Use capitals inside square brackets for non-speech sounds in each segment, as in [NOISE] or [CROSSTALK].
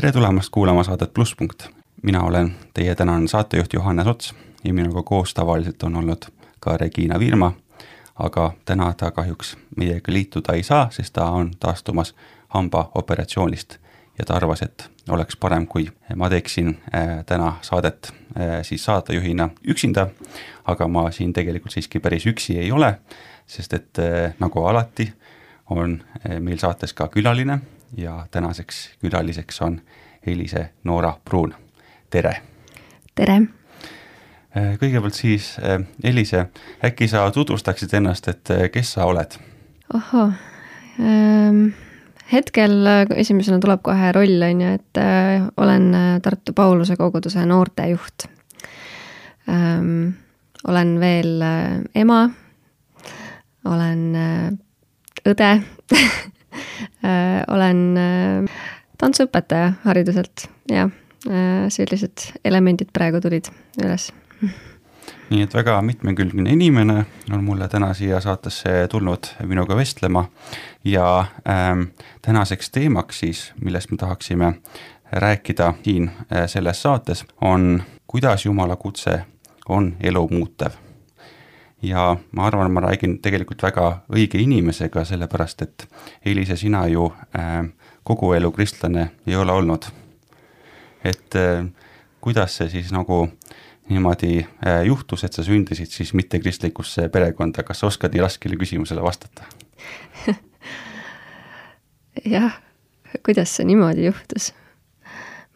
tere tulemast kuulama saadet Plusspunkt. mina olen teie tänane saatejuht Johannes Ots ja minuga koos tavaliselt on olnud ka Regina Virma, aga täna ta kahjuks meiega liituda ei saa, sest ta on taastumas hambaoperatsioonist ja ta arvas, et oleks parem, kui ma teeksin äh, täna saadet äh, siis saatejuhina üksinda, aga ma siin tegelikult siiski päris üksi ei ole, sest et äh, nagu alati, on meil saates ka külaline ja tänaseks külaliseks on Elise Noora Pruun, tere! tere! Kõigepealt siis Elise, äkki sa tutvustaksid ennast, et kes sa oled? ahhaa ähm,, hetkel esimesena tuleb kohe roll, on ju, et äh, olen Tartu Pauluse koguduse noortejuht. Ähm,. olen veel äh, ema, olen äh, õde. [LAUGHS] Olen tantsuõpetaja hariduselt, jah, sellised elemendid praegu tulid üles nii et väga mitmekülgne inimene on mulle täna siia saatesse tulnud minuga vestlema ja ähm, tänaseks teemaks siis, millest me tahaksime rääkida siin äh, selles saates, on kuidas Jumala kutse on elu muutev. ja ma arvan, ma räägin tegelikult väga õige inimesega, sellepärast et Elise, sina ju äh, kogu elu kristlane ei ole olnud. et äh, kuidas see siis nagu niimoodi äh, juhtus, et sa sündisid siis mittekristlikusse perekonda, kas sa oskad nii raskele küsimusele vastata [LAUGHS] jah, kuidas see niimoodi juhtus?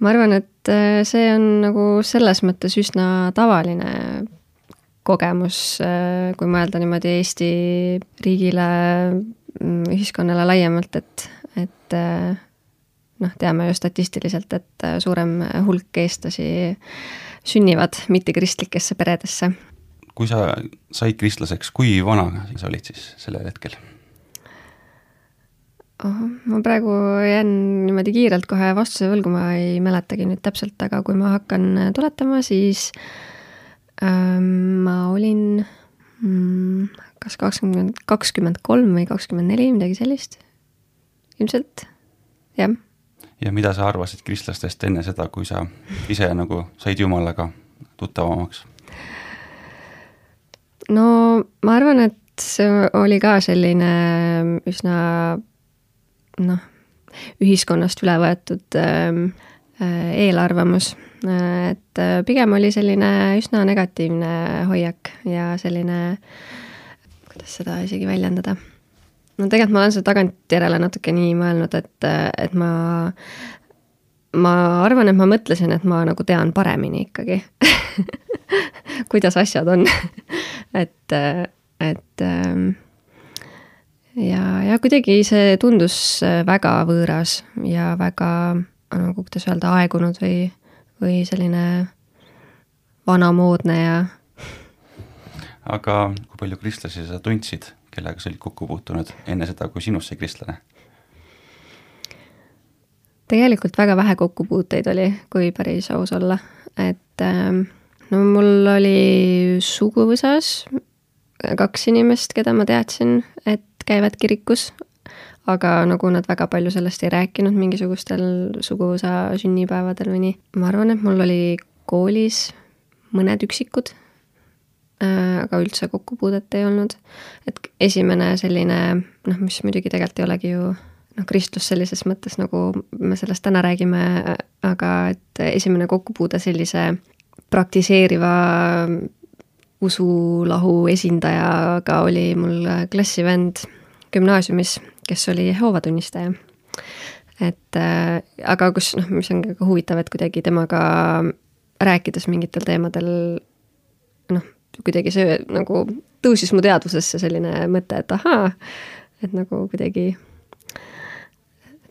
ma arvan, et äh, see on nagu selles mõttes üsna tavaline kogemus, äh, kui mõelda niimoodi Eesti riigile, mm, ühiskonnale laiemalt, et, et noh, teame ju statistiliselt, et suurem hulk eestlasi sünnivad mittekristlikesse peredesse. kui sa said kristlaseks, kui vana sa olid siis sellel hetkel? ma praegu jään niimoodi kiirelt kohe vastuse võlgu, ma ei mäletagi nüüd täpselt, aga kui ma hakkan tuletama, siis ähm, ma olin mm, kas kakskümmend, kakskümmend kolm või kakskümmend neli, midagi sellist. ilmselt, jah. Ja mida sa arvasid kristlastest enne seda, kui sa ise nagu said Jumalaga tuttavamaks? no ma arvan, et see oli ka selline üsna noh, ühiskonnast üle võetud ähm, äh, eelarvamus, et äh, pigem oli selline üsna negatiivne hoiak ja selline, kuidas seda isegi väljendada. No tegelikult ma olen seda tagantjärele natuke nii mõelnud, et, et ma, ma arvan, et ma mõtlesin, et ma nagu tean paremini ikkagi [LAUGHS] kuidas asjad on [LAUGHS] et, et ja, ja kuidagi see tundus väga võõras ja väga nagu kuidas öelda, aegunud või, või selline vanamoodne ja. aga kui palju kristlasi sa tundsid, kellega sa olid kokku puutunud enne seda, kui sinust sai kristlane? tegelikult väga vähe kokkupuuteid oli, kui päris aus olla, et ähm, no mul oli suguvõsas kaks inimest, keda ma teadsin, et käivad kirikus, aga nagu nad väga palju sellest ei rääkinud mingisugustel suguvõsa sünnipäevadel või nii. ma arvan, et mul oli koolis mõned üksikud, aga üldse kokkupuudet ei olnud. et esimene selline noh, mis muidugi tegelikult ei olegi ju noh, kristlus sellises mõttes, nagu me sellest täna räägime, aga et esimene kokkupuude sellise praktiseeriva usulahu esindajaga oli mul klassivend gümnaasiumis, kes oli Jehova tunnistaja. et äh, aga kus noh, mis on ka huvitav, et kuidagi temaga rääkides mingitel teemadel noh, kuidagi see nagu tõusis mu teadvusesse selline mõte, et ahaa, et nagu kuidagi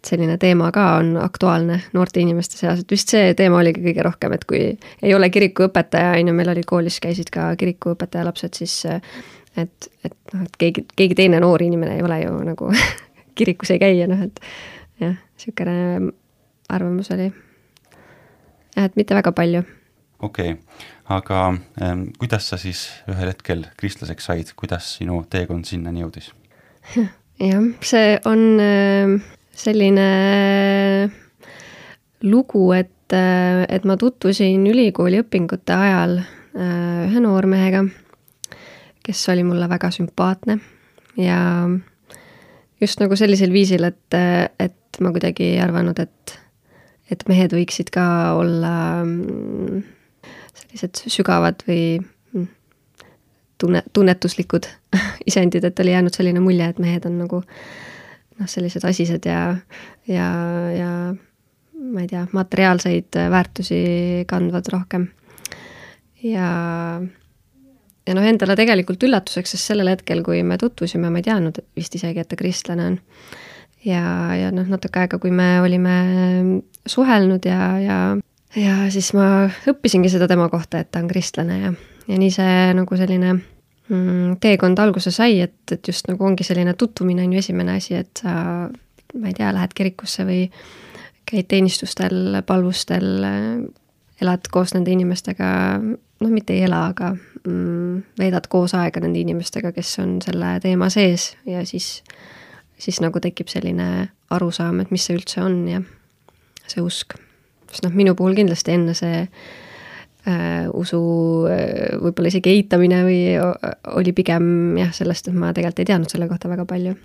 et selline teema ka on aktuaalne noorte inimeste seas, et vist see teema oligi kõige rohkem, et kui ei ole kirikuõpetaja, on ju, meil oli koolis käisid ka kirikuõpetaja lapsed, siis et, et noh, et keegi, keegi teine noor inimene ei ole ju nagu [LAUGHS] kirikus ei käi ja noh, et jah, niisugune arvamus oli. jah, et mitte väga palju. Okei okay., aga ähm, kuidas sa siis ühel hetkel kristlaseks said, kuidas sinu teekond sinnani jõudis? [LAUGHS] jah, see on äh, selline lugu, et, äh, et ma tutvusin ülikooli õpingute ajal äh, ühe noormehega, kes oli mulle väga sümpaatne ja just nagu sellisel viisil, et, et ma kuidagi ei arvanud, et, et mehed võiksid ka olla mm, sellised sügavad või mm, tunne, tunnetuslikud [LAUGHS] isendid, et oli jäänud selline mulje, et mehed on nagu noh, sellised asised ja, ja, ja ma ei tea, materiaalseid väärtusi kandvad rohkem. ja, ja noh, endale tegelikult üllatuseks, sest sellel hetkel, kui me tutvusime, ma ei teadnud vist isegi, et ta kristlane on. ja, ja noh, natuke aega, kui me olime suhelnud ja, ja, ja siis ma õppisingi seda tema kohta, et ta on kristlane ja, ja nii see nagu selline mm, teekond alguse sai, et, et just nagu ongi selline tutvumine on ju esimene asi, et sa, ma ei tea, lähed kirikusse või käid teenistustel, palvustel, elad koos nende inimestega, noh, mitte ei ela, aga mm, veedad koos aega nende inimestega, kes on selle teema sees ja siis, siis nagu tekib selline arusaam, et mis see üldse on ja see usk. Sest noh, minu puhul kindlasti enne see äh, usu äh, võib-olla isegi eitamine või oli pigem jah, sellest, et ma tegelikult ei teadnud selle kohta väga palju.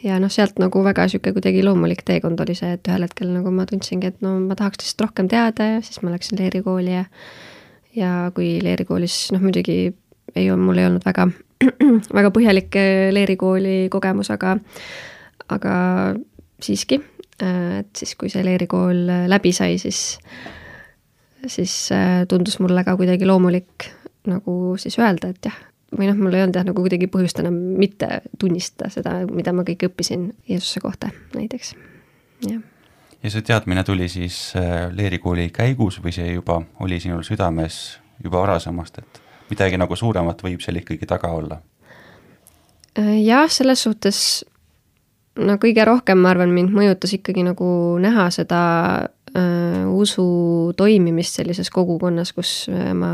Ja noh, sealt nagu väga niisugune kuidagi loomulik teekond oli see, et ühel hetkel nagu ma tundsingi, et no ma tahaks lihtsalt rohkem teada ja siis ma läksin leerikooli ja ja kui leerikoolis noh, muidugi ei olnud, mul ei olnud väga, [CLEARS THROAT] väga põhjalik äh, leerikooli kogemus, aga aga siiski, et siis, kui see leerikool äh, läbi sai, siis siis tundus mulle ka kuidagi loomulik nagu siis öelda, et jah, või noh, mul ei olnud jah, nagu kuidagi põhjust enam mitte tunnistada seda, mida ma kõike õppisin Jeesuse kohta näiteks, jah. ja see teadmine tuli siis äh, leerikooli käigus või see juba oli sinul südames juba varasemast, et midagi nagu suuremat võib seal ikkagi taga olla? Äh, jah, selles suhtes no kõige rohkem, ma arvan, mind mõjutas ikkagi nagu näha seda äh, usu toimimist sellises kogukonnas, kus äh, ma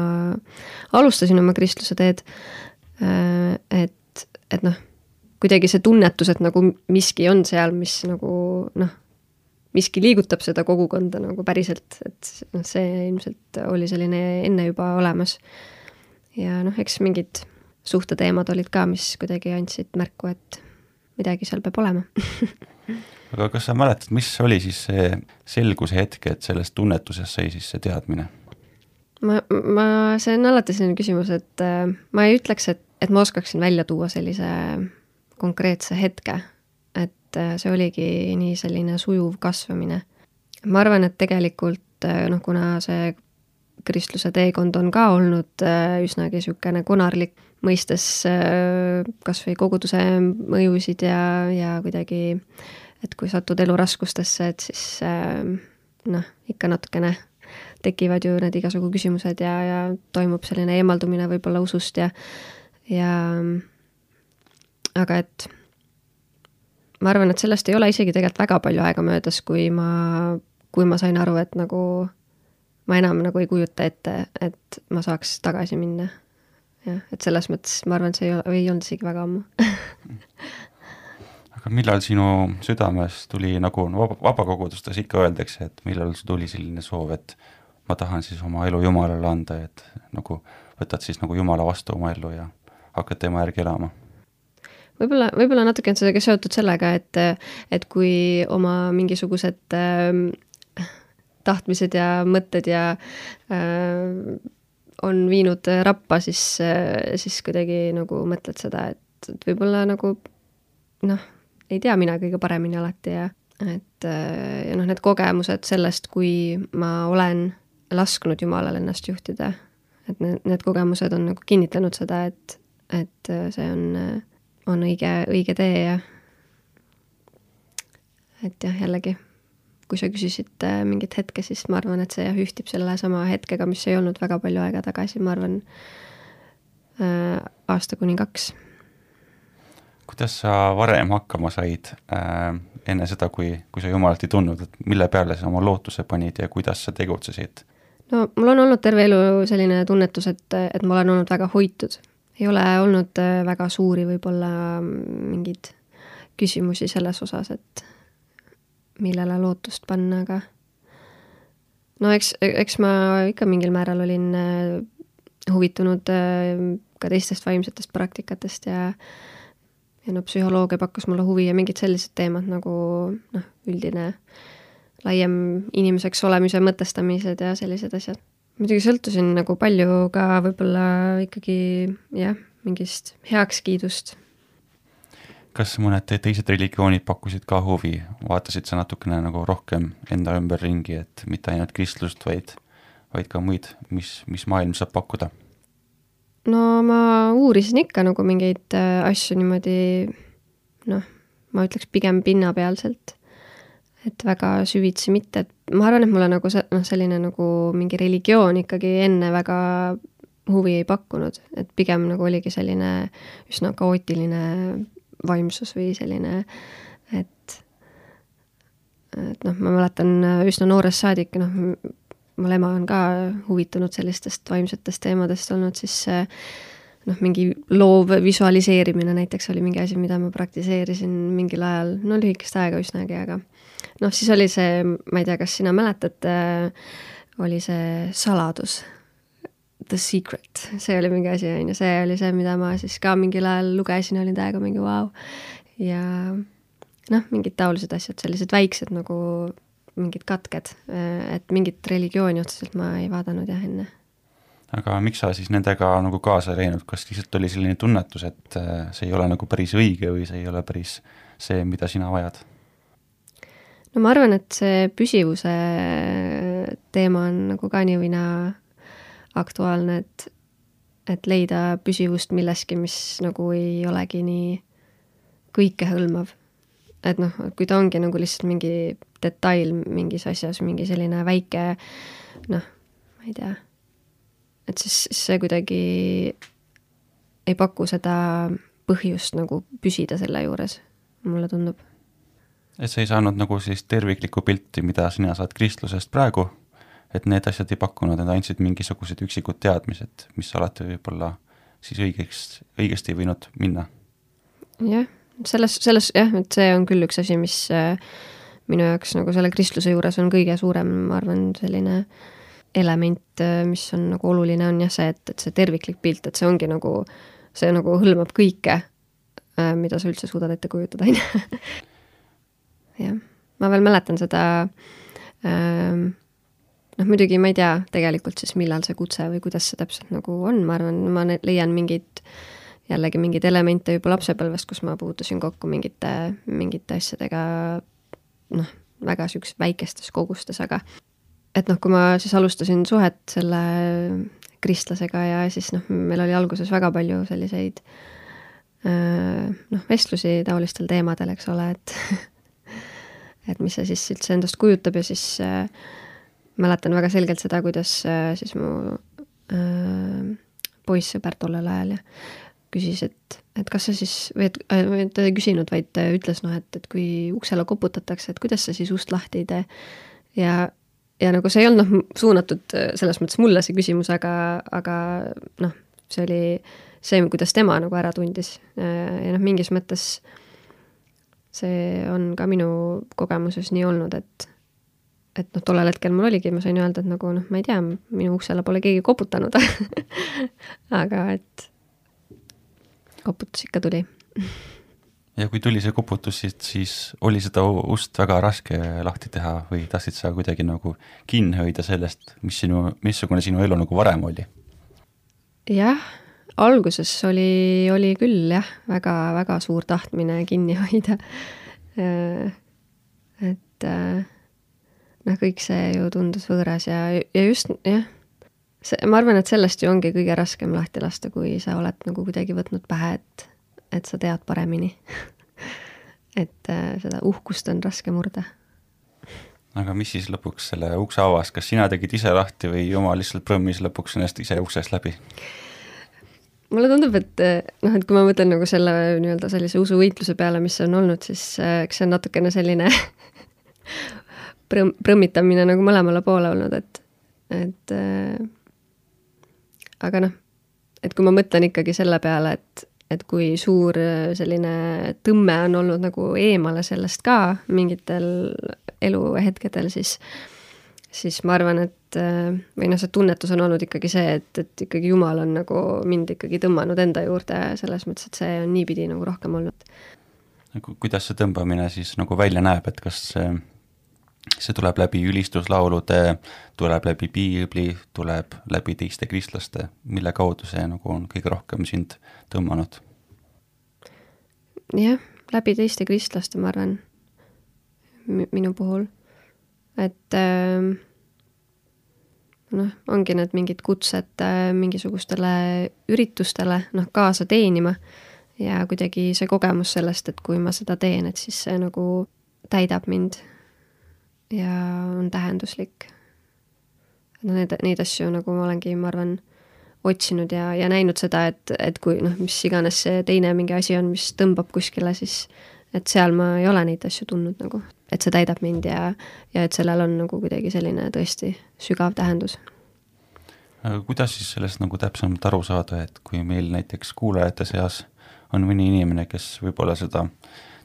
alustasin oma kristluse teed äh,, et, et noh, kuidagi see tunnetus, et nagu miski on seal, mis nagu noh, miski liigutab seda kogukonda nagu päriselt, et noh, see ilmselt oli selline enne juba olemas. ja noh, eks mingid suhteteemad olid ka, mis kuidagi andsid märku, et midagi seal peab olema aga kas sa mäletad, mis oli siis see selguse hetk, et sellest tunnetusest sai siis see teadmine? ma, ma, see on alati selline küsimus, et äh, ma ei ütleks, et et ma oskaksin välja tuua sellise konkreetse hetke, et äh, see oligi nii selline sujuv kasvamine. ma arvan, et tegelikult äh, noh, kuna see kristluse teekond on ka olnud äh, üsnagi niisugune konarlik, mõistes kas või koguduse mõjusid ja, ja kuidagi, et kui satud elu raskustesse, et siis noh, ikka natukene tekivad ju need igasugu küsimused ja, ja toimub selline eemaldumine võib-olla usust ja ja aga et ma arvan, et sellest ei ole isegi tegelikult väga palju aega möödas, kui ma, kui ma sain aru, et nagu ma enam nagu ei kujuta ette, et ma saaks tagasi minna. Jah, et selles mõttes ma arvan, et see ei ole, ei olnud isegi väga ammu aga millal sinu südames tuli nagu vaba, vabakogudustes ikka öeldakse, et millal tuli selline soov, et ma tahan siis oma elu Jumalale anda, et nagu võtad siis nagu Jumala vastu oma ellu ja hakkad tema järgi elama? võib-olla, võib-olla natuke on see ka seotud sellega, et, et kui oma mingisugused äh, tahtmised ja mõtted ja äh, on viinud rappa, siis äh,, siis kuidagi nagu mõtled seda, et, et võib-olla nagu noh, ei tea mina kõige paremini alati ja et äh, ja noh, need kogemused sellest, kui ma olen lasknud Jumalal ennast juhtida, et need, need kogemused on nagu kinnitanud seda, et, et äh, see on, äh, on õige, õige tee ja et jah, jällegi, kui sa küsisid äh, mingit hetke, siis ma arvan, et see jah, ühtib selle sama hetkega, mis ei olnud väga palju aega tagasi, ma arvan, aasta kuni kaks. kuidas sa varem hakkama said äh, enne seda, kui, kui sa Jumalat ei tundnud, et mille peale sa oma lootuse panid ja kuidas sa tegutsesid? no mul on olnud terve elu selline tunnetus, et, et ma olen olnud väga hoitud. ei ole olnud äh, väga suuri võib-olla mingeid küsimusi selles osas, et millele lootust panna, aga no eks, eks ma ikka mingil määral olin äh, huvitunud äh, ka teistest vaimsetest praktikatest ja ja no psühholoogia pakkus mulle huvi ja mingid sellised teemad nagu noh, üldine laiem inimeseks olemise mõtestamised ja sellised asjad. muidugi sõltusin nagu palju ka võib-olla ikkagi jah, mingist heakskiidust. Kas mõned teised religioonid pakkusid ka huvi, vaatasid sa natukene nagu rohkem enda ümberringi, et mitte ainult kristlust, vaid, vaid ka muid, mis, mis maailm saab pakkuda? no ma uurisin ikka nagu mingeid äh, asju niimoodi noh, ma ütleks pigem pinnapealselt. et väga süvitsi mitte, et ma arvan, et mulle nagu see, noh, selline nagu mingi religioon ikkagi enne väga huvi ei pakkunud, et pigem nagu oligi selline üsna kaootiline vaimsus või selline, et et noh, ma mäletan üsna noorest saadik, noh, mul ema on ka huvitunud sellistest vaimsetest teemadest olnud, siis noh, mingi loov visualiseerimine näiteks oli mingi asi, mida ma praktiseerisin mingil ajal, no lühikest aega üsnagi, aga noh, siis oli see, ma ei tea, kas sina mäletad, oli see saladus, The Secret, see oli mingi asi, on ju, see oli see, mida ma siis ka mingil ajal lugesin, olin täiega mingi vau. Wow.. ja noh, mingid taolised asjad, sellised väiksed nagu mingid katked, et mingit religiooni otseselt ma ei vaadanud jah enne. aga miks sa siis nendega nagu kaasa ei läinud, kas lihtsalt oli selline tunnetus, et äh, see ei ole nagu päris õige või see ei ole päris see, mida sina vajad? no ma arvan, et see püsivuse teema on nagu ka nii või naa aktuaalne, et et leida püsivust milleski, mis nagu ei olegi nii kõikehõlmav et noh, kui ta ongi nagu lihtsalt mingi detail mingis asjas, mingi selline väike noh, ma ei tea, et siis, siis see kuidagi ei paku seda põhjust nagu püsida selle juures, mulle tundub. et sa ei saanud nagu sellist terviklikku pilti, mida sina saad kristlusest praegu, et need asjad ei pakkunud, need andsid mingisugused üksikud teadmised, mis alati võib-olla siis õigeks, õigesti ei võinud minna? jah selles, selles jah, et see on küll üks asi, mis äh, minu jaoks nagu selle kristluse juures on kõige suurem, ma arvan, selline element, äh, mis on nagu oluline, on jah see, et, et see terviklik pilt, et see ongi nagu, see nagu hõlmab kõike, äh, mida sa üldse suudad ette kujutada, on ju. [LAUGHS] jah, ma veel mäletan seda ähm, noh, muidugi ma ei tea tegelikult siis, millal see kutse või kuidas see täpselt nagu on, ma arvan, ma leian mingeid äh, jällegi mingeid elemente juba lapsepõlvest, kus ma puutusin kokku mingite, mingite asjadega noh, väga niisugustes väikestes kogustes, aga et noh, kui ma siis alustasin suhet selle kristlasega ja siis noh, meil oli alguses väga palju selliseid noh, vestlusi taolistel teemadel, eks ole, et [LAUGHS] et mis see siis üldse endast kujutab ja siis äh, mäletan väga selgelt seda, kuidas äh, siis mu äh, poissõber tollel ajal ja küsis, et, et kas sa siis, või et, äh, ta ei küsinud, vaid ütles noh, et, et kui uksele koputatakse, et kuidas sa siis ust lahti ei tee. ja, ja nagu see ei olnud noh, suunatud äh, selles mõttes mulle see küsimus, aga, aga noh, see oli see, kuidas tema nagu ära tundis äh, ja noh, mingis mõttes see on ka minu kogemuses nii olnud, et et noh, tollel hetkel mul oligi, ma sain öelda, et nagu noh, ma ei tea, minu uksele pole keegi koputanud [LAUGHS] aga et koputus ikka tuli. ja kui tuli see koputus, siis, siis oli seda ust väga raske lahti teha või tahtsid sa kuidagi nagu kinni hoida sellest, mis sinu, missugune sinu elu nagu varem oli? jah, alguses oli, oli küll jah, väga-väga suur tahtmine kinni hoida. Äh, et äh, noh, kõik see ju tundus võõras ja, ja just jah see, ma arvan, et sellest ju ongi kõige raskem lahti lasta, kui sa oled nagu kuidagi võtnud pähe, et, et sa tead paremini [LAUGHS] et äh, seda uhkust on raske murda. aga mis siis lõpuks selle ukse avas, kas sina tegid ise lahti või jumal lihtsalt prõmmis lõpuks ennast ise uksest läbi? mulle tundub, et eh, noh, et kui ma mõtlen nagu selle nii-öelda sellise usuvõitluse peale, mis on olnud, siis eh, eks see on natukene selline [LAUGHS] prõmm, prõmmitamine nagu mõlemale poole olnud, et, et äh, aga noh, et kui ma mõtlen ikkagi selle peale, et, et kui suur selline tõmme on olnud nagu eemale sellest ka mingitel eluhetkedel, siis siis ma arvan, et või noh, see tunnetus on olnud ikkagi see, et, et ikkagi Jumal on nagu mind ikkagi tõmmanud enda juurde selles mõttes, et see on niipidi nagu rohkem olnud. nagu kuidas see tõmbamine siis nagu välja näeb, et kas see, tuleb läbi ülistuslaulude, tuleb läbi piibli, tuleb läbi teiste kristlaste, mille kaudu see nagu on kõige rohkem sind tõmmanud? jah, läbi teiste kristlaste, ma arvan, minu puhul, et äh, noh, ongi need mingid kutsed äh, mingisugustele üritustele, noh, kaasa teenima. Ja kuidagi see kogemus sellest, et kui ma seda teen, et siis see nagu täidab mind ja on tähenduslik. no need, neid asju nagu ma olengi, ma arvan, otsinud ja, ja näinud seda, et, et kui noh, mis iganes see teine mingi asi on, mis tõmbab kuskile, siis et seal ma ei ole neid asju tundnud nagu, et see täidab mind ja, ja et sellel on nagu kuidagi selline tõesti sügav tähendus. aga kuidas siis sellest nagu täpsemalt aru saada, et kui meil näiteks kuulajate seas on mõni inimene, kes võib-olla seda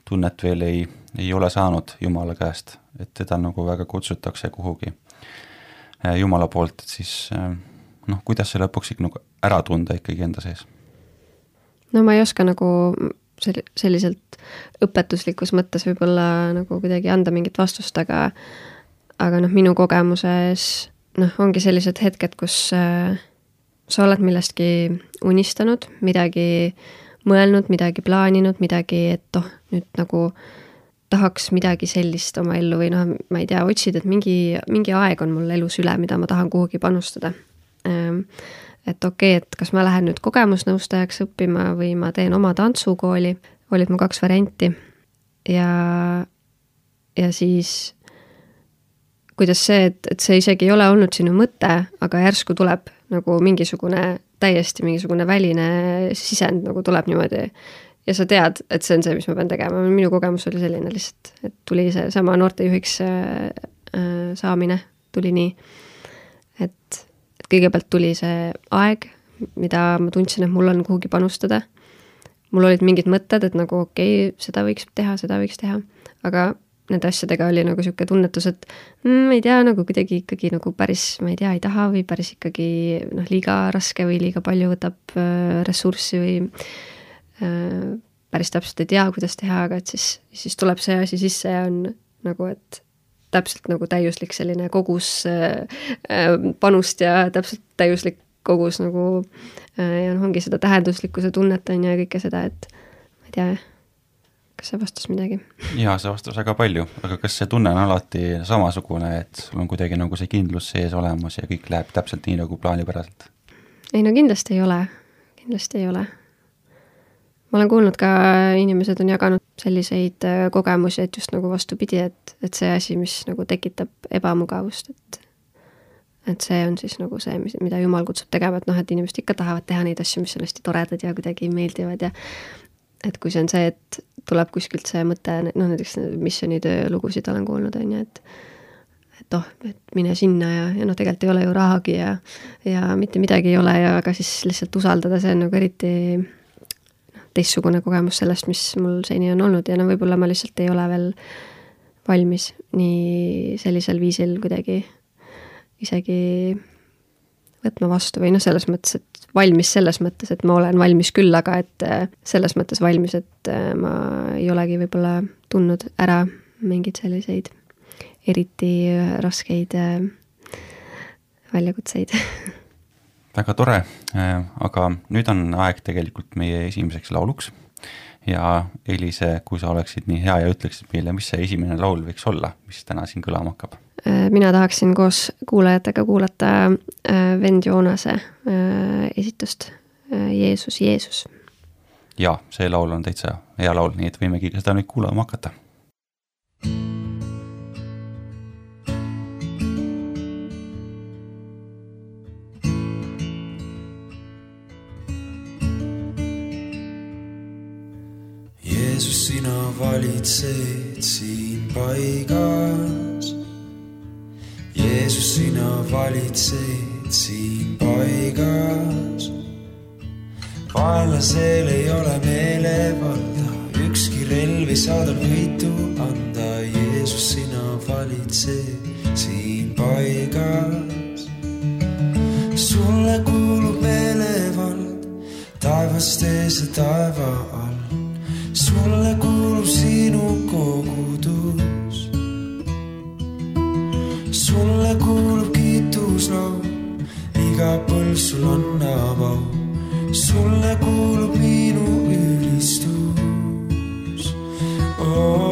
tunnet veel ei, ei ole saanud Jumala käest, et teda nagu väga kutsutakse kuhugi äh, Jumala poolt, et siis äh, noh, kuidas see lõpuks ikka nagu ära tunda ikkagi enda sees? no ma ei oska nagu sel-, selliselt õpetuslikus mõttes võib-olla nagu kuidagi anda mingit vastust, aga aga noh, minu kogemuses noh, ongi sellised hetked, kus äh, sa oled millestki unistanud, midagi mõelnud, midagi plaaninud, midagi, et oh, nüüd nagu tahaks midagi sellist oma ellu või noh, ma ei tea, otsid, et mingi, mingi aeg on mul elus üle, mida ma tahan kuhugi panustada ähm, et okei okay,, et kas ma lähen nüüd kogemusnõustajaks õppima või ma teen oma tantsukooli, olid mu kaks varianti. ja, ja siis kuidas see, et, et see isegi ei ole olnud sinu mõte, aga järsku tuleb nagu mingisugune, täiesti mingisugune väline sisend nagu tuleb niimoodi ja sa tead, et see on see, mis ma pean tegema, minu kogemus oli selline lihtsalt, et tuli seesama noortejuhiks äh, äh, saamine, tuli nii, et kõigepealt tuli see aeg, mida ma tundsin, et mul on kuhugi panustada. mul olid mingid mõtted, et nagu okei okay,, seda võiks teha, seda võiks teha, aga nende asjadega oli nagu niisugune tunnetus, et mm, ei tea, nagu kuidagi ikkagi nagu päris, ma ei tea, ei taha või päris ikkagi noh, liiga raske või liiga palju võtab äh, ressurssi või päris täpselt ei tea, kuidas teha, aga et siis, siis tuleb see asi sisse ja on nagu, et täpselt nagu täiuslik selline kogus äh, panust ja täpselt täiuslik kogus nagu äh, ja noh, ongi seda tähenduslikkuse tunnet on ju ja kõike seda, et ma ei tea, kas see vastas midagi? jaa, see vastas väga palju, aga kas see tunne on alati samasugune, et sul on kuidagi nagu see kindlus sees olemas ja kõik läheb täpselt nii, nagu plaanipäraselt? ei no kindlasti ei ole, kindlasti ei ole ma olen kuulnud ka, inimesed on jaganud selliseid äh, kogemusi, et just nagu vastupidi, et, et see asi, mis nagu tekitab ebamugavust, et et see on siis nagu see, mis, mida Jumal kutsub tegema, et noh, et inimesed ikka tahavad teha neid asju, mis on hästi toredad ja kuidagi meeldivad ja et kui see on see, et tuleb kuskilt see mõte, noh näiteks missioonitöö lugusid olen kuulnud, on ju, et et oh, et mine sinna ja, ja noh, tegelikult ei ole ju rahagi ja ja mitte midagi ei ole ja aga siis lihtsalt usaldada, see on nagu eriti teistsugune kogemus sellest, mis mul seni on olnud ja no võib-olla ma lihtsalt ei ole veel valmis nii sellisel viisil kuidagi isegi võtma vastu või noh, selles mõttes, et valmis selles mõttes, et ma olen valmis küll, aga et äh, selles mõttes valmis, et äh, ma ei olegi võib-olla tundnud ära mingeid selliseid eriti raskeid äh, väljakutseid [LAUGHS] väga tore, äh, aga nüüd on aeg tegelikult meie esimeseks lauluks ja Elise, kui sa oleksid nii hea ja ütleksid meile, mis see esimene laul võiks olla, mis täna siin kõlama hakkab? Äh, mina tahaksin koos kuulajatega kuulata äh, vend Joonase esitust Jeesus, Jeesus. jaa, see laul on täitsa hea laul, nii et võimegi seda nüüd kuulama hakata valitsed siin paigas. Jeesus, sina valitsed siin paigas. vaenlasel ei ole meelevalda, ükski relv ei saa tal võitu anda. Jeesus, sina valitsed siin paigas. sulle kuulub meelevald taevast ees ja taeva all. sulle kuulub sinu kogudus. sulle kuulub kiituslaul, iga põlv sul annab au. sulle kuulub minu ülistus. oo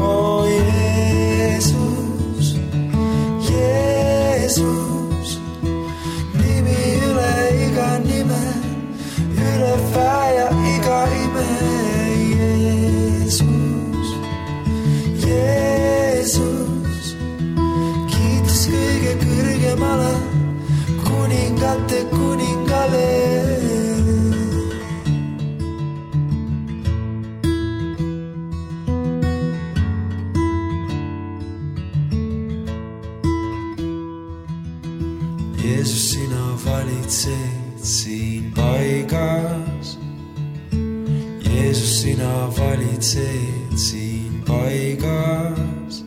Jeesus, sina valitsed siin paigas.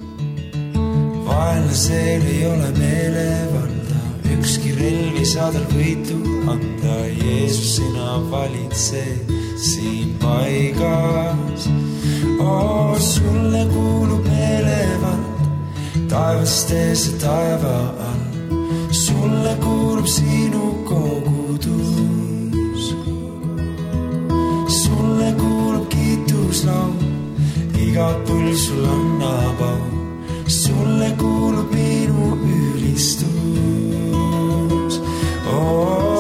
vaenlasel ei ole meelevalda, ükski relv ei saa tal võitu anda. Jeesus, sina valitsed siin paigas. oo, sulle kuulub meelevald, taevast ees ja taeva all sulle kuulub sinu kiituslaul, iga põlv sul annab au. sulle kuulub minu ülistus. oo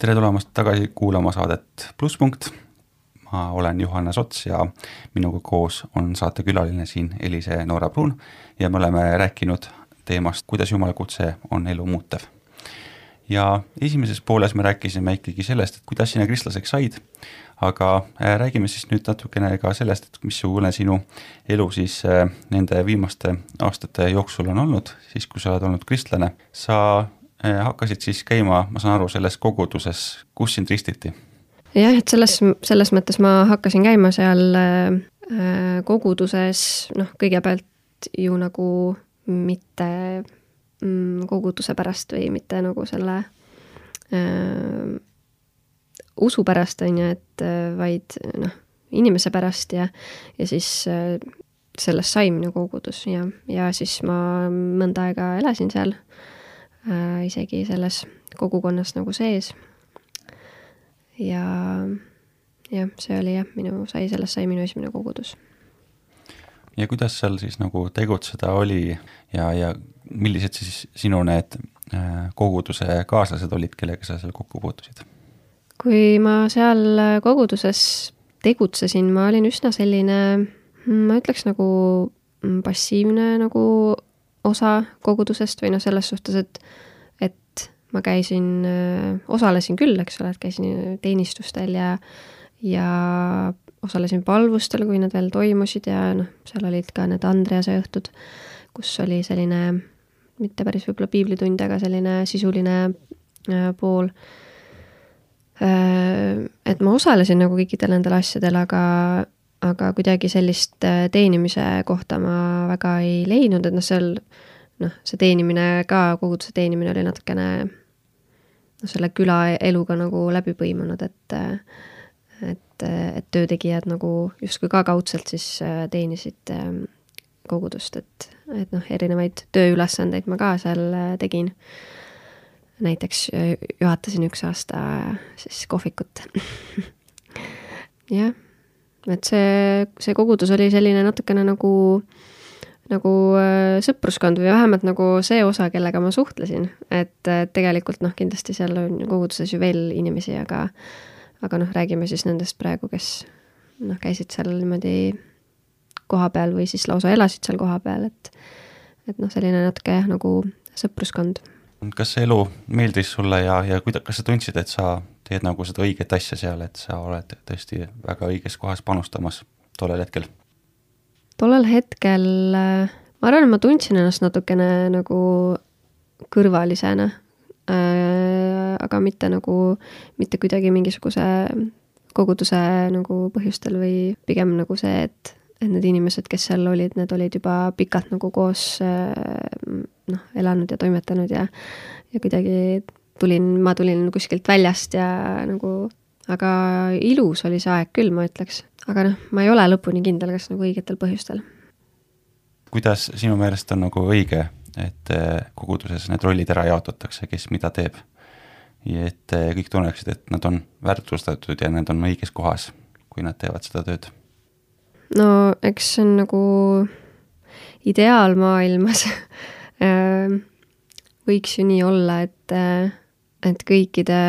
tere tulemast tagasi kuulama saadet Plusspunkt. ma olen Johannes Ots ja minuga koos on saatekülaline siin Elise Noora Pruun ja me oleme rääkinud teemast, kuidas Jumala kutse on elu muutev. ja esimeses pooles me rääkisime ikkagi sellest, et kuidas sina kristlaseks said, aga äh, räägime siis nüüd natukene ka sellest, et missugune sinu elu siis äh, nende viimaste aastate jooksul on olnud, siis kui sa oled olnud kristlane. sa hakkasid siis käima, ma saan aru, selles koguduses, kus sind ristiti? jah, et selles, selles mõttes ma hakkasin käima seal äh, koguduses, noh, kõigepealt ju nagu mitte mm, koguduse pärast või mitte nagu selle äh, usu pärast, on ju, et äh, vaid noh, inimese pärast ja, ja siis äh, sellest sai minu kogudus ja, ja siis ma mõnda aega elasin seal äh, isegi selles kogukonnas nagu sees ja jah, see oli jah, minu, sai, sellest sai minu esimene kogudus. ja kuidas seal siis nagu tegutseda oli ja, ja millised siis sinu need äh, koguduse kaaslased olid, kellega sa seal kokku puutusid? kui ma seal koguduses tegutsesin, ma olin üsna selline, ma ütleks nagu passiivne nagu osa kogudusest või noh, selles suhtes, et, et ma käisin, osalesin küll, eks ole, et käisin teenistustel ja, ja osalesin palvustel, kui need veel toimusid ja noh, seal olid ka need Andrease õhtud, kus oli selline mitte päris võib-olla piiblitund, aga selline sisuline äh, pool äh,. et ma osalesin nagu kõikidel nendel asjadel, aga, aga kuidagi sellist äh, teenimise kohta ma väga ei leidnud, et noh, seal noh, see teenimine ka, koguduse teenimine oli natukene noh, selle küla eluga nagu läbi põimunud, et et, et töötegijad nagu justkui ka kaudselt siis äh, teenisid ähm, kogudust, et, et noh, erinevaid tööülesandeid ma ka seal äh, tegin. näiteks äh, juhatasin üks aasta siis kohvikut [LAUGHS] jah, et see, see kogudus oli selline natukene nagu, nagu äh, sõpruskond või vähemalt nagu see osa, kellega ma suhtlesin, et tegelikult noh, kindlasti seal on koguduses ju veel inimesi, aga aga noh, räägime siis nendest praegu, kes noh, käisid seal niimoodi kohapeal või siis lausa elasid seal kohapeal, et et noh, selline natuke jah, nagu sõpruskond. kas see elu meeldis sulle ja, ja kuida-, kas sa tundsid, et sa teed nagu seda õiget asja seal, et sa oled tõesti väga õiges kohas panustamas tollel hetkel? tollel hetkel ma arvan, et ma tundsin ennast natukene nagu kõrvalisena äh,, aga mitte nagu, mitte kuidagi mingisuguse koguduse nagu põhjustel või pigem nagu see, et et need inimesed, kes seal olid, need olid juba pikalt nagu koos noh, elanud ja toimetanud ja ja kuidagi tulin, ma tulin kuskilt väljast ja nagu, aga ilus oli see aeg küll, ma ütleks. aga noh, ma ei ole lõpuni kindel, kas nagu õigetel põhjustel. kuidas sinu meelest on nagu õige, et eh, koguduses need rollid ära jaotatakse, kes mida teeb? ja et eh, kõik tunneksid, et nad on väärtustatud ja nad on õiges kohas, kui nad teevad seda tööd no eks see on nagu ideaalmaailmas ähm, [LAUGHS] võiks ju nii olla, et, äh, et kõikide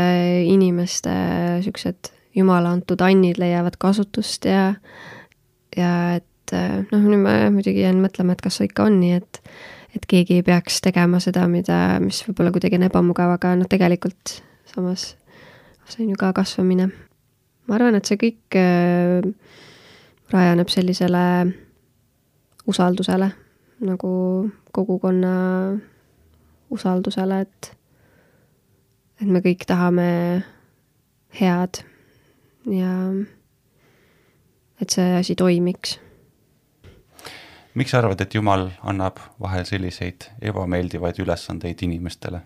inimeste siuksed jumala antud annid leiavad kasutust ja, ja et äh, noh, nüüd ma muidugi jään mõtlema, et kas see ikka on nii, et, et keegi ei peaks tegema seda, mida, mis võib-olla kuidagi on ebamugav, aga noh, tegelikult samas see on ju ka kasvamine. ma arvan, et see kõik äh, rajaneb sellisele usaldusele, nagu kogukonna usaldusele, et, et me kõik tahame head ja et see asi toimiks. miks sa arvad, et Jumal annab vahel selliseid ebameeldivaid ülesandeid inimestele?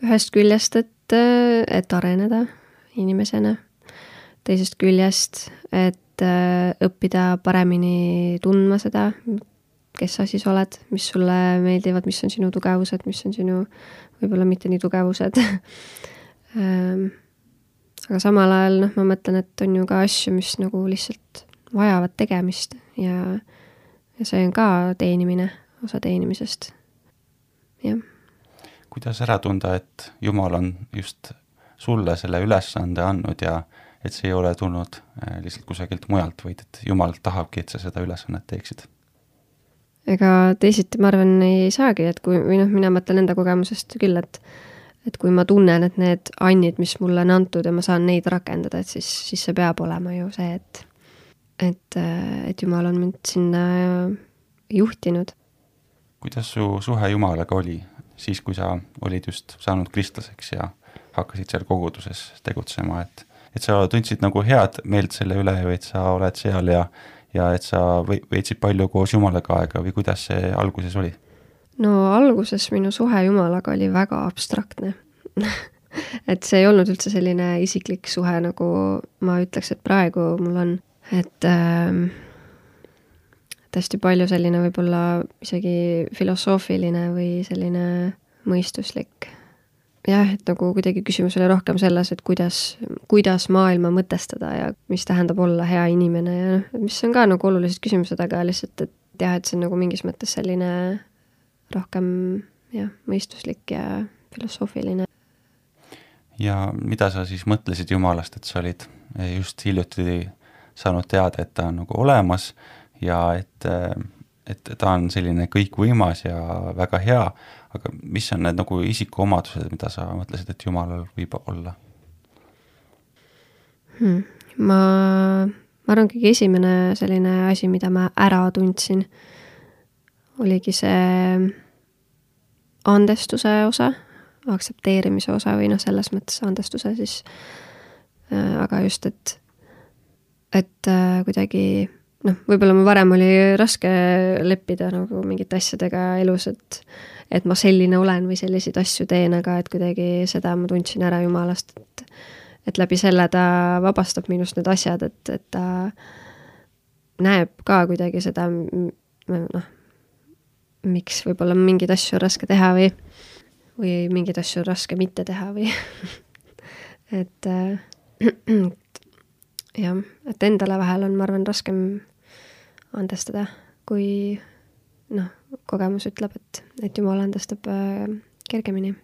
ühest küljest, et, et areneda inimesena teisest küljest, et õppida paremini tundma seda, kes sa siis oled, mis sulle meeldivad, mis on sinu tugevused, mis on sinu võib-olla mitte nii tugevused ähm, [LAUGHS] aga samal ajal noh, ma mõtlen, et on ju ka asju, mis nagu lihtsalt vajavad tegemist ja, ja see on ka teenimine, osa teenimisest, jah. kuidas ära tunda, et Jumal on just sulle selle ülesande andnud ja et see ei ole tulnud äh, lihtsalt kusagilt mujalt, vaid et Jumal tahabki, et sa seda ülesannet teeksid. Ega teisiti, ma arvan, ei saagi, et kui, või noh, mina mõtlen enda kogemusest küll, et et kui ma tunnen, et need annid, mis mulle on antud ja ma saan neid rakendada, et siis, siis see peab olema ju see, et et, et Jumal on mind sinna juhtinud. kuidas su suhe Jumalaga oli siis, kui sa olid just saanud kristlaseks ja hakkasid seal koguduses tegutsema, et et sa tundsid nagu head meelt selle üle ju, et sa oled seal ja ja et sa veetsid palju koos Jumalaga aega või kuidas see alguses oli? no alguses minu suhe Jumalaga oli väga abstraktne [LAUGHS] et see ei olnud üldse selline isiklik suhe, nagu ma ütleks, et praegu mul on, et ähm, et hästi palju selline võib-olla isegi filosoofiline või selline mõistuslik jah, et nagu kuidagi küsimus oli rohkem selles, et kuidas, kuidas maailma mõtestada ja mis tähendab olla hea inimene ja noh, mis on ka nagu olulised küsimused, aga lihtsalt, et jah, et see on nagu mingis mõttes selline rohkem jah, mõistuslik ja filosoofiline. ja mida sa siis mõtlesid Jumalast, et sa olid just hiljuti saanud teada, et ta on nagu olemas ja et, et ta on selline kõikvõimas ja väga hea, aga mis on need nagu isikuomadused, mida sa mõtlesid, et Jumalal võib olla? hmm. ma, ma arvan, kõige esimene selline asi, mida ma ära tundsin, oligi see andestuse osa, aktsepteerimise osa või noh, selles mõttes andestuse siis äh,, aga just, et, et äh, kuidagi noh, võib-olla mul varem oli raske leppida nagu mingite asjadega elus, et et ma selline olen või selliseid asju teen, aga et kuidagi seda ma tundsin ära Jumalast, et et läbi selle ta vabastab minust need asjad, et, et ta näeb ka kuidagi seda noh, miks võib-olla mingeid asju on raske teha või, või mingeid asju on raske mitte teha või [LAUGHS] et äh, [CLEARS THROAT] jah, et endale vahel on, ma arvan, raskem andestada, kui noh, kogemus ütleb, et, et Jumal andestab äh, kergemini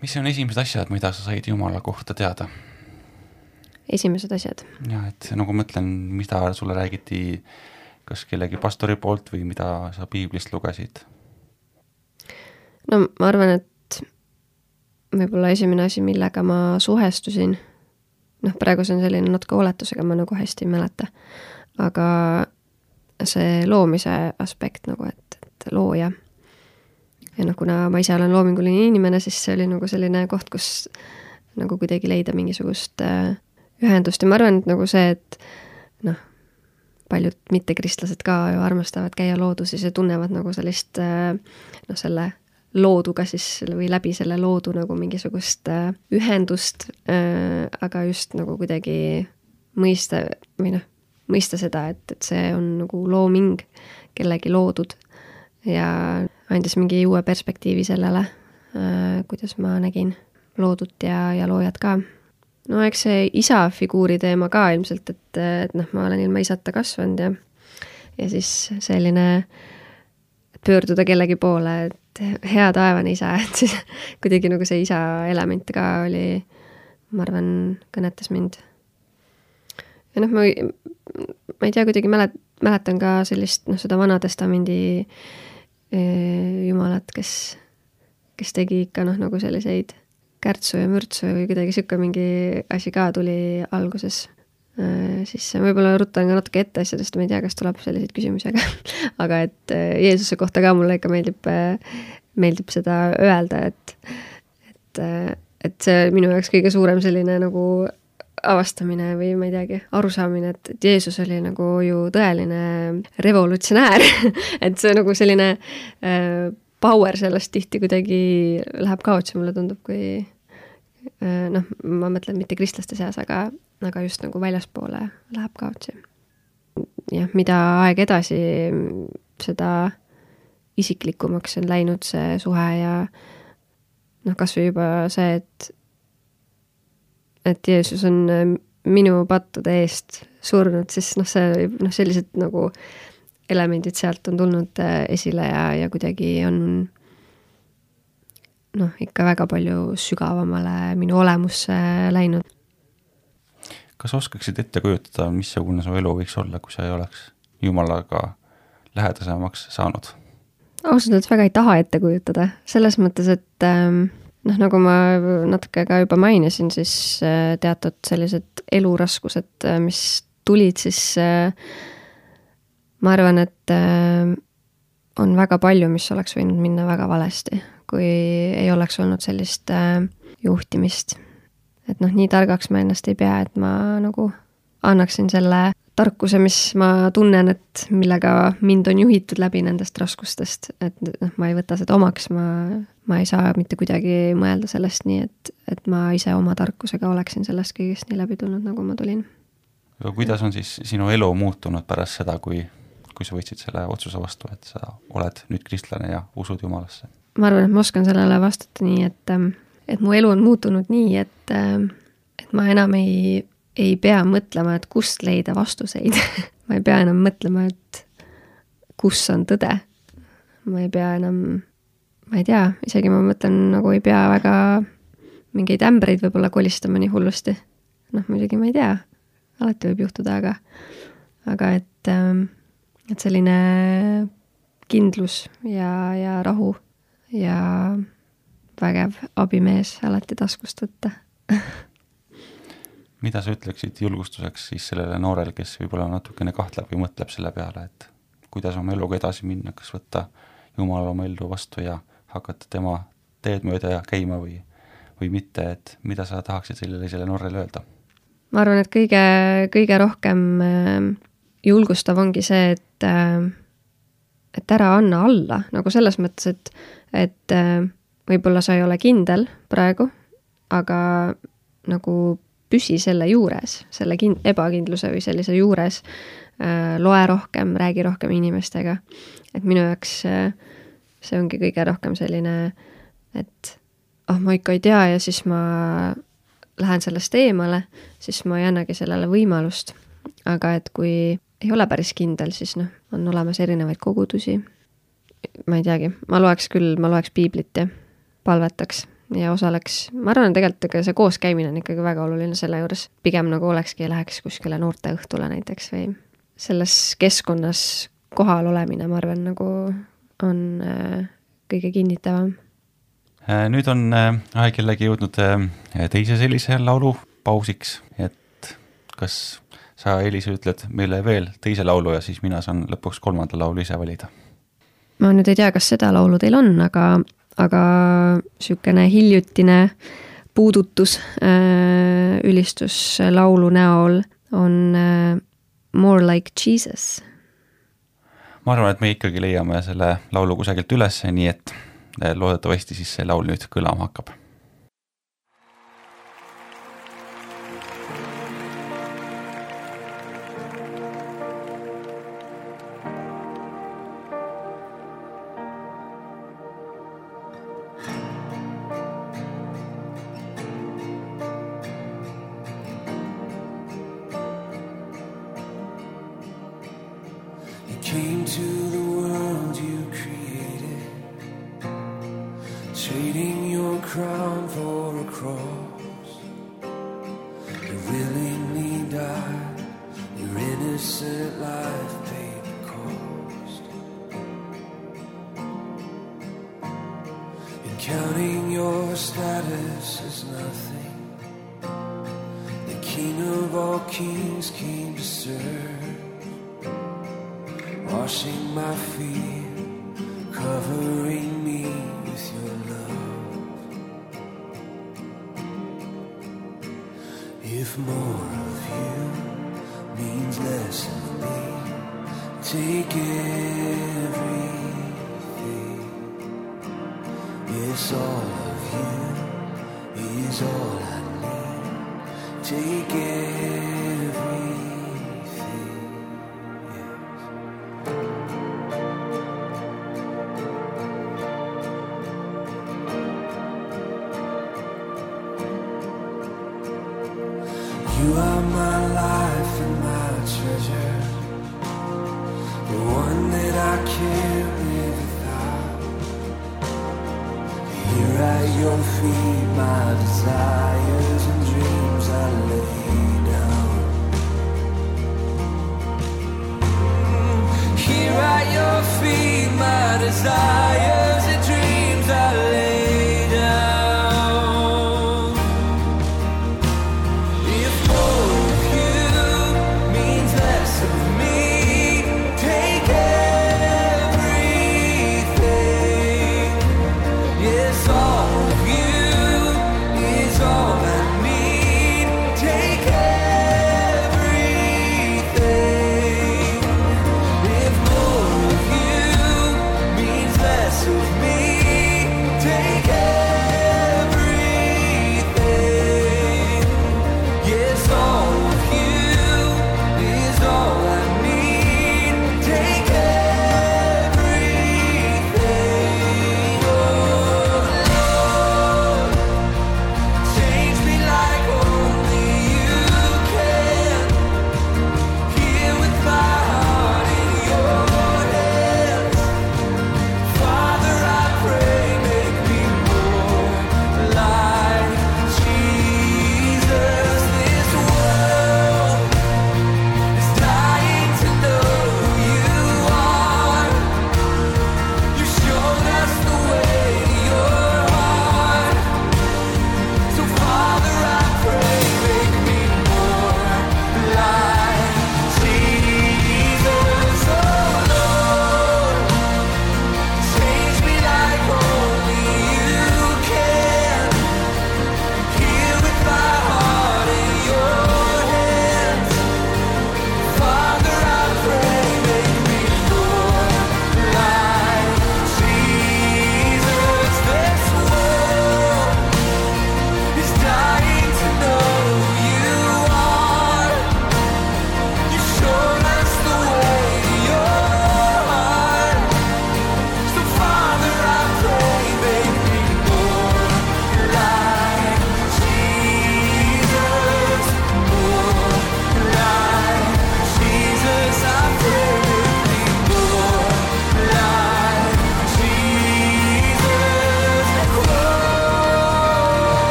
mis on esimesed asjad, mida sa said Jumala kohta teada? esimesed asjad? jah, et nagu mõtlen, mida sulle räägiti kas kellegi pastori poolt või mida sa piiblist lugesid? no ma arvan, et võib-olla esimene asi, millega ma suhestusin, noh, praegu see on selline natuke oletusega, ma nagu hästi ei mäleta, aga see loomise aspekt nagu, et, et looja. Ja noh, kuna ma ise olen loominguline inimene, siis see oli nagu selline koht, kus nagu kuidagi leida mingisugust äh, ühendust. Ja ma arvan, et nagu see, et noh, paljud mittekristlased ka ju armastavad käia looduses ja tunnevad nagu sellist äh, noh, selle looduga siis või läbi selle loodu nagu mingisugust äh, ühendust äh,, aga just nagu kuidagi mõista või noh, mõista seda, et, et see on nagu looming, kellegi loodud ja andis mingi uue perspektiivi sellele, äh, kuidas ma nägin loodut ja, ja loojat ka. no eks see isa figuuri teema ka ilmselt, et, et noh, ma olen ilma isata kasvanud ja ja siis selline pöörduda kellegi poole, et hea taevane isa, [LAUGHS] et siis kuidagi nagu see isa element ka oli, ma arvan, kõnetas mind. Ja noh, ma, ma ei tea, kuidagi mälet-, mäletan ka sellist noh, seda Vana Testamendi jumalat, kes, kes tegi ikka noh, nagu selliseid kärtsu ja mürtsu või kuidagi niisugune mingi asi ka tuli alguses. siis võib-olla ruttan ka natuke ette asjadest, ma ei tea, kas tuleb selliseid küsimusi, aga [LAUGHS] aga et Jeesuse kohta ka mulle ikka meeldib, meeldib seda öelda, et et, et see minu jaoks kõige suurem selline nagu avastamine või ma ei teagi, arusaamine, et, et Jeesus oli nagu ju tõeline revolutsionäär [LAUGHS] et see nagu selline äh, power sellest tihti kuidagi läheb kaotsi, mulle tundub, kui äh, noh, ma mõtlen mitte kristlaste seas, aga, aga just nagu väljaspoole läheb kaotsi. jah, mida aeg edasi, seda isiklikumaks on läinud see suhe ja noh, kas või juba see, et et Jeesus on äh, minu pattude eest surnud, siis noh, see, noh, sellised nagu elemendid sealt on tulnud äh, esile ja, ja kuidagi on noh, ikka väga palju sügavamale minu olemusse läinud. kas oskaksid ette kujutada, missugune su elu võiks olla, kui sa ei oleks Jumalaga lähedasemaks saanud? ausalt öeldes väga ei taha ette kujutada, selles mõttes, et ähm, noh, nagu ma natuke ka juba mainisin, siis äh, teatud sellised eluraskused, äh, mis tulid, siis äh, ma arvan, et on väga palju, mis oleks võinud minna väga valesti, kui ei oleks olnud sellist juhtimist. et noh, nii targaks ma ennast ei pea, et ma nagu annaksin selle tarkuse, mis ma tunnen, et millega mind on juhitud läbi nendest raskustest, et noh, ma ei võta seda omaks, ma, ma ei saa mitte kuidagi mõelda sellest nii, et, et ma ise oma tarkusega oleksin sellest kõigest nii läbi tulnud, nagu ma tulin. aga kuidas on siis sinu elu muutunud pärast seda, kui, kui sa võtsid selle otsuse vastu, et sa oled nüüd kristlane ja usud Jumalasse? ma arvan, et ma oskan sellele vastata nii, et, et mu elu on muutunud nii, et, et ma enam ei ei pea mõtlema, et kust leida vastuseid [LAUGHS] ma ei pea enam mõtlema, et kus on tõde. ma ei pea enam, ma ei tea, isegi ma mõtlen, nagu ei pea väga mingeid ämbreid võib-olla kolistama nii hullusti. noh, muidugi ma ei tea, alati võib juhtuda, aga, aga et, ähm, et selline kindlus ja, ja rahu ja vägev abimees alati taskust võtta. [LAUGHS] mida sa ütleksid julgustuseks siis sellele noorele, kes võib-olla natukene kahtleb või mõtleb selle peale, et kuidas oma eluga edasi minna, kas võtta Jumal oma ellu vastu ja hakata tema teed mööda ja käima või, või mitte, et mida sa tahaksid sellisele noorele öelda? ma arvan, et kõige, kõige rohkem äh, julgustav ongi see, et äh, et ära anna alla, nagu selles mõttes, et, et äh, võib-olla sa ei ole kindel praegu, aga nagu püsi selle juures, selle kin-, ebakindluse või sellise juures äh,, loe rohkem, räägi rohkem inimestega. et minu jaoks äh, see ongi kõige rohkem selline, et ah oh,, ma ikka ei tea ja siis ma lähen sellest eemale, siis ma ei annagi sellele võimalust. aga et kui ei ole päris kindel, siis noh, on olemas erinevaid kogudusi. ma ei teagi, ma loeks küll, ma loeks piiblit ja palvetaks ja osaleks, ma arvan, tegelikult ega see kooskäimine on ikkagi väga oluline selle juures, pigem nagu olekski, läheks kuskile noorteõhtule näiteks või selles keskkonnas kohal olemine, ma arvan, nagu on äh, kõige kinnitavam. Äh, nüüd on äh, aeg jällegi jõudnud teise sellise laulu pausiks, et kas sa, Elis, ütled meile veel teise laulu ja siis mina saan lõpuks kolmanda laulu ise valida. ma nüüd ei tea, kas seda laulu teil on, aga, aga niisugune hiljutine puudutus äh, ülistuslaulu näol on äh, More like Jesus. ma arvan, et me ikkagi leiame selle laulu kusagilt üles, nii et äh, loodetavasti siis see laul nüüd kõlama hakkab King of all kings came to serve washing my feet, covering me with your love. If more of you means less of me, take everything. Yes, all of you is all. Take everything. You are my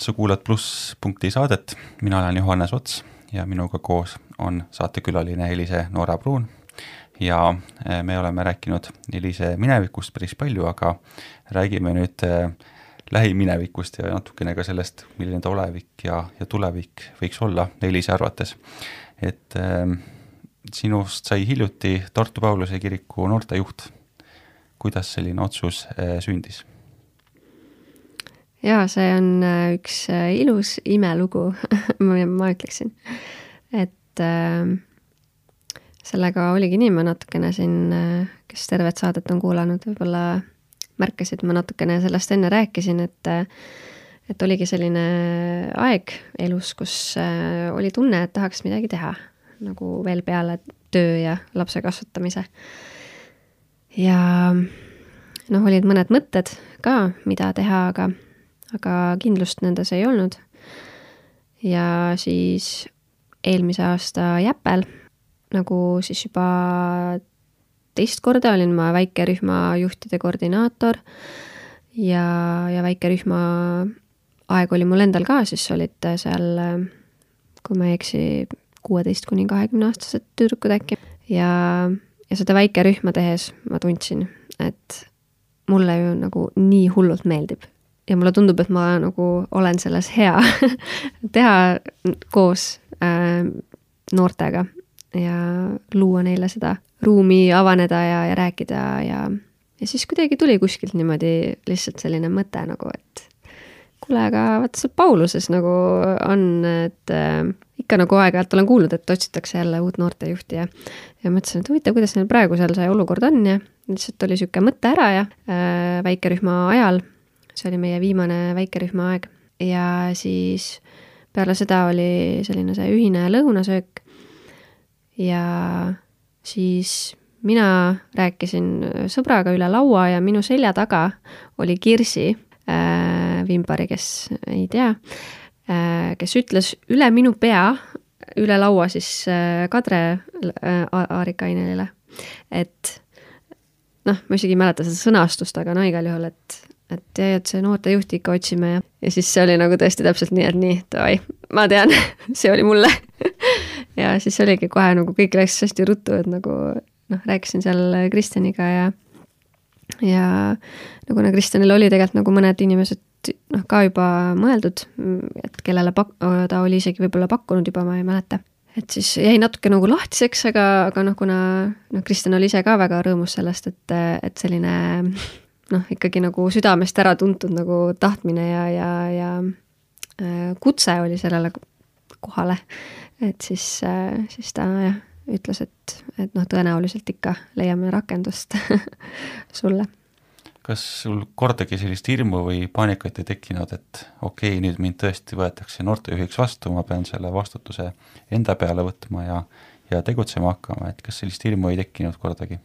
sa kuulad plusspunkti saadet, mina olen Johannes Ots ja minuga koos on saatekülaline Elise Noora Pruun ja eh, me oleme rääkinud Elise minevikust päris palju, aga räägime nüüd eh, lähiminevikust ja natukene ka sellest, milline ta olevik ja, ja tulevik võiks olla Elise arvates. et äh, sinust sai hiljuti Tartu Pauluse kiriku noortejuht. kuidas selline otsus äh, sündis? Jaa, see on üks ilus imelugu [LAUGHS] ma ütleksin. et äh, sellega oligi nii, ma natukene siin, kes tervet saadet on kuulanud, võib-olla märkasid, ma natukene sellest enne rääkisin, et et oligi selline aeg elus, kus äh, oli tunne, et tahaks midagi teha, nagu veel peale töö ja lapse kasvatamise. ja noh, olid mõned mõtted ka, mida teha, aga, aga kindlust nendes ei olnud. ja siis eelmise aasta Jäpel nagu siis juba teist korda olin ma väikerühma juhtide koordinaator ja, ja väikerühma aeg oli mul endal ka, siis olid seal, kui ma ei eksi, kuueteist kuni kahekümne aastased tüdrukud äkki. ja, ja seda väikerühma tehes ma tundsin, et mulle ju nagu nii hullult meeldib ja mulle tundub, et ma nagu olen selles hea [LAUGHS] teha koos äh, noortega ja luua neile seda ruumi avaneda ja, ja rääkida ja, ja siis kuidagi tuli kuskilt niimoodi lihtsalt selline mõte nagu, et kuule, aga vaata seal Pauluses nagu on, et äh, ikka nagu aeg-ajalt olen kuulnud, et otsitakse jälle uut noortejuhti ja ja mõtlesin, et huvitav, kuidas neil praegu seal see olukord on ja lihtsalt oli niisugune mõte ära ja äh, väikerühma ajal, see oli meie viimane väikerühma aeg. Ja siis peale seda oli selline see ühine lõunasöök. Ja siis mina rääkisin sõbraga üle laua ja minu selja taga oli Kirsi äh, Vimbari, kes ei tea äh,, kes ütles üle minu pea, üle laua siis äh, Kadri äh, Aarikainenile, et noh, ma isegi ei mäleta seda sõnastust, aga no igal juhul, et, et jah, et see noortejuhti ikka otsime ja, ja siis see oli nagu tõesti täpselt nii, et nii, davai, ma tean [LAUGHS] see oli mulle ja siis oligi kohe nagu kõik läks hästi ruttu, et nagu noh, rääkisin seal Kristjaniga ja ja no kuna Kristjanil oli tegelikult nagu mõned inimesed noh, ka juba mõeldud, et kellele pak-, ta oli isegi võib-olla pakkunud juba, ma ei mäleta. et siis jäi natuke nagu lahtiseks, aga, aga noh, kuna noh, Kristjan oli ise ka väga rõõmus sellest, et, et selline noh, ikkagi nagu südamest ära tuntud nagu tahtmine ja, ja, ja äh, kutse oli sellele kohale et siis, äh, siis ta jah, ütles, et, et noh, tõenäoliselt ikka leiame rakendust [LAUGHS] sulle. kas sul kordagi sellist hirmu või paanikat ei tekkinud, et okei okay,, nüüd mind tõesti võetakse noortejuhiks vastu, ma pean selle vastutuse enda peale võtma ja, ja tegutsema hakkama, et kas sellist hirmu ei tekkinud kordagi?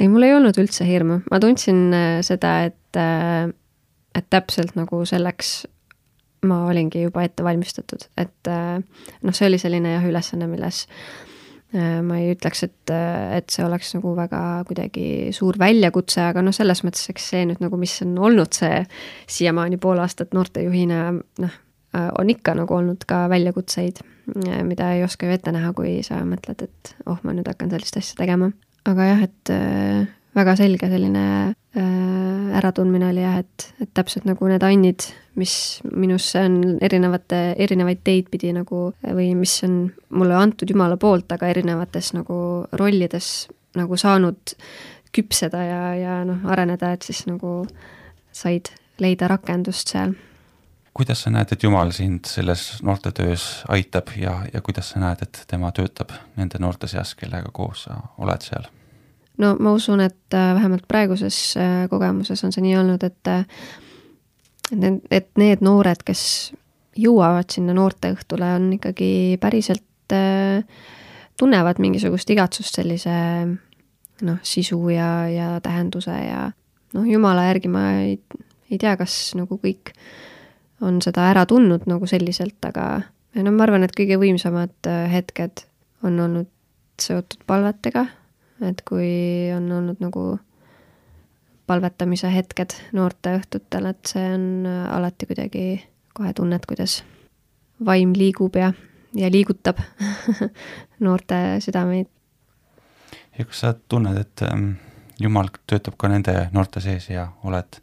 Ei, mul ei olnud üldse hirmu, ma tundsin äh, seda, et, äh, et täpselt nagu selleks ma olingi juba ette valmistatud, et äh, noh, see oli selline jah, ülesanne, milles ma ei ütleks, et, et see oleks nagu väga kuidagi suur väljakutse, aga noh, selles mõttes, eks see nüüd nagu, mis on olnud see siiamaani pool aastat noortejuhina, noh, on ikka nagu olnud ka väljakutseid, mida ei oska ju ette näha, kui sa mõtled, et oh, ma nüüd hakkan sellist asja tegema. Aga jah, et väga selge selline äh, äratundmine oli jah, et, et täpselt nagu need annid, mis minusse on erinevate, erinevaid teid pidi nagu või mis on mulle antud Jumala poolt, aga erinevates nagu rollides nagu saanud küpseda ja, ja noh, areneda, et siis nagu said leida rakendust seal. Kuidas sa näed, et Jumal sind selles noortetöös aitab ja, ja kuidas sa näed, et tema töötab nende noorte seas, kellega koos sa oled seal? no ma usun, et äh, vähemalt praeguses äh, kogemuses on see nii olnud, et äh, et, need noored, kes jõuavad sinna noorteõhtule, on ikkagi päriselt tunnevad mingisugust igatsust sellise noh, sisu ja, ja tähenduse ja noh, jumala järgi ma ei, ei tea, kas nagu kõik on seda ära tundnud nagu selliselt, aga no ma arvan, et kõige võimsamad hetked on olnud seotud palvetega et kui on olnud nagu palvetamise hetked noorteõhtutel, et see on äh, alati kuidagi, kohe tunned, kuidas vaim liigub ja, ja liigutab [LAUGHS] noorte südameid. ja kas sa tunned, et ähm, Jumal töötab ka nende noorte sees ja oled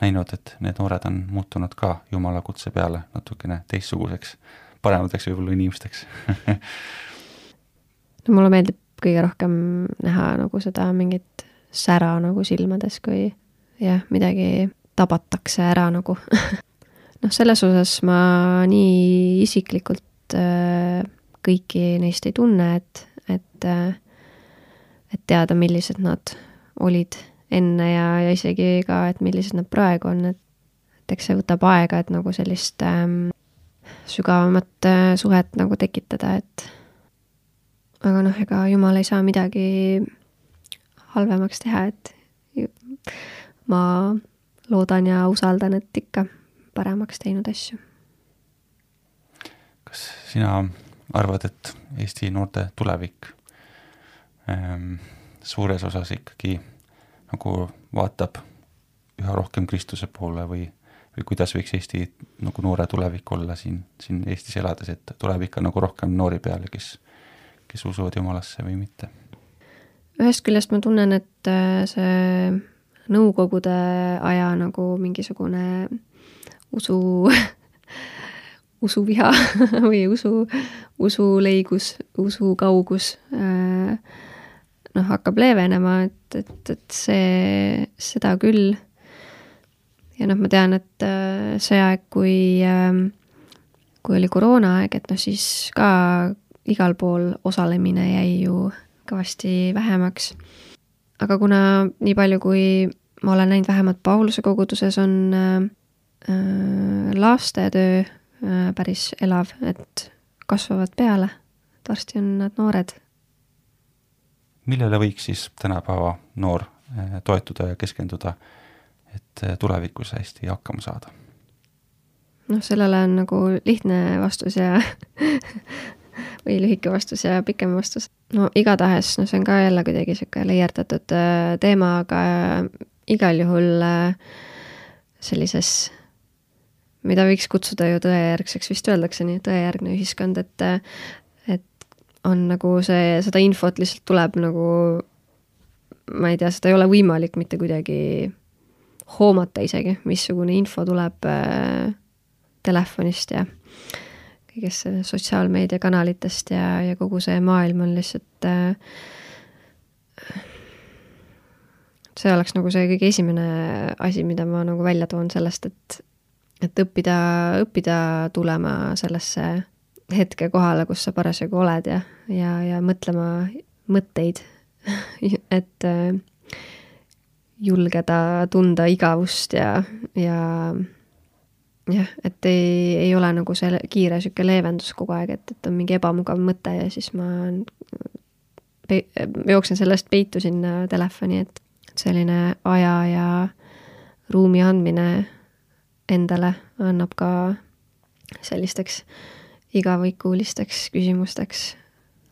näinud, et need noored on muutunud ka Jumala kutse peale natukene teistsuguseks, paremateks võib-olla inimesteks. [LAUGHS] No mulle meeldib kõige rohkem näha nagu seda mingit sära nagu silmades, kui jah, midagi tabatakse ära nagu. [LAUGHS] Noh, selles osas ma nii isiklikult äh, kõiki neist ei tunne, et, et äh, et teada, millised nad olid enne ja, ja isegi ka, et millised nad praegu on, et et eks see võtab aega, et nagu sellist ähm, sügavamat äh, suhet nagu tekitada, et aga noh, ega jumal ei saa midagi halvemaks teha, et ma loodan ja usaldan, et ikka paremaks teinud asju. kas sina arvad, et Eesti noorte tulevik ähm, suures osas ikkagi nagu vaatab üha rohkem Kristuse poole või, või kuidas võiks Eesti nagu noore tulevik olla siin, siin Eestis elades, et tuleb ikka nagu rohkem noori peale, kes kes usuvad Jumalasse või mitte? ühest küljest ma tunnen, et äh, see Nõukogude aja nagu mingisugune usu [LAUGHS] usuviha [LAUGHS] või usu, usuleigus, usukaugus äh, noh, hakkab leevenema, et, et, et see, seda küll. ja noh, ma tean, et äh, see aeg, kui, kui oli koroonaaeg, et noh, siis ka igal pool osalemine jäi ju kõvasti vähemaks. aga kuna nii palju, kui ma olen näinud vähemalt Pauluse koguduses, on äh, äh, lastetöö äh, päris elav, et kasvavad peale, et varsti on nad noored. Millele võiks siis tänapäeva noor äh, toetuda ja keskenduda, et äh, tulevikus hästi hakkama saada? noh, sellele on nagu lihtne vastus ja [LAUGHS] või lühike vastus ja pikem vastus. no igatahes, no see on ka jälle kuidagi sihuke leierdatud äh, teema, aga igal juhul sellises, mida võiks kutsuda ju tõejärgseks, vist öeldakse nii, tõejärgne ühiskond, et on nagu see, seda infot lihtsalt tuleb nagu ma ei tea, seda ei ole võimalik mitte kuidagi hoomata isegi, missugune info tuleb äh, telefonist ja kõigest sotsiaalmeediakanalitest ja, ja kogu see maailm on lihtsalt äh, see oleks nagu see kõige esimene asi, mida ma nagu välja toon sellest, et et õppida, õppida tulema sellesse hetke kohale, kus sa parasjagu oled ja, ja, ja mõtlema mõtteid. [LAUGHS] Et äh, julgeda tunda igavust ja, ja jah, et ei, ei ole nagu see kiire niisugune leevendus kogu aeg, et, et on mingi ebamugav mõte ja siis ma pe-, jooksen sellest peitu sinna telefoni, et selline aja ja ruumi andmine endale annab ka sellisteks igavikulisteks küsimusteks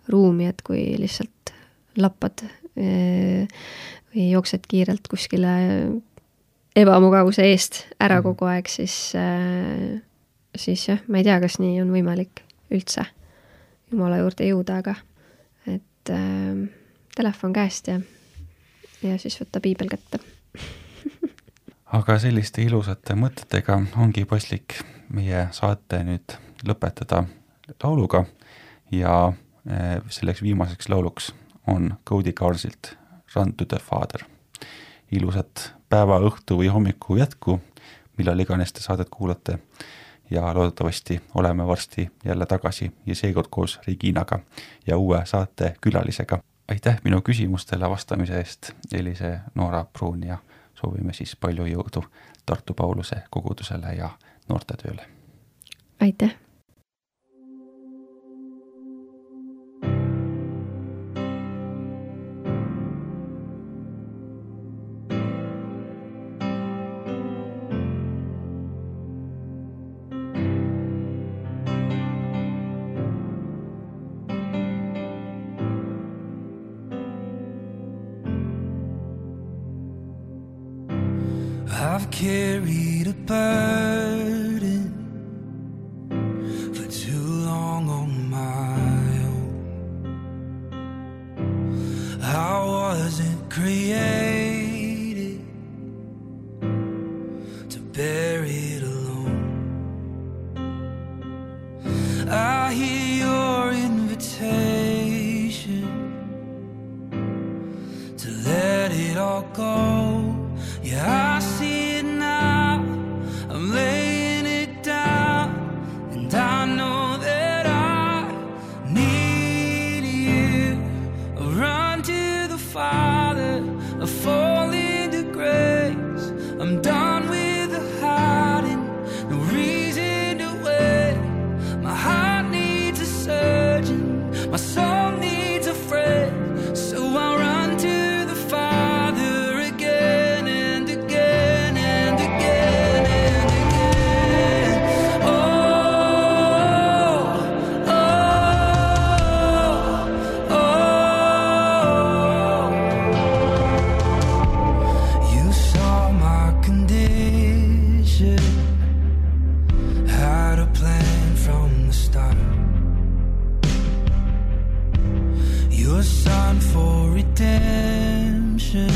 ruumi, et kui lihtsalt lappad või jooksed kiirelt kuskile ebamugavuse eest ära mhm. kogu aeg, siis, siis jah, ma ei tea, kas nii on võimalik üldse Jumala juurde jõuda, aga et äh, telefon käest ja, ja siis võtta piibel kätte [LAUGHS] aga selliste ilusate mõtetega ongi paslik meie saate nüüd lõpetada lauluga ja äh, selleks viimaseks lauluks on Cody Carsilt Run to the Father. ilusat päeva, õhtu või hommiku jätku, millal iganes te saadet kuulate. ja loodetavasti oleme varsti jälle tagasi ja seekord koos Reginaga ja uue saate külalisega. aitäh minu küsimustele vastamise eest, Elise Noora Pruun ja soovime siis palju jõudu Tartu Pauluse kogudusele ja noortetööle. aitäh carried a burden redemption,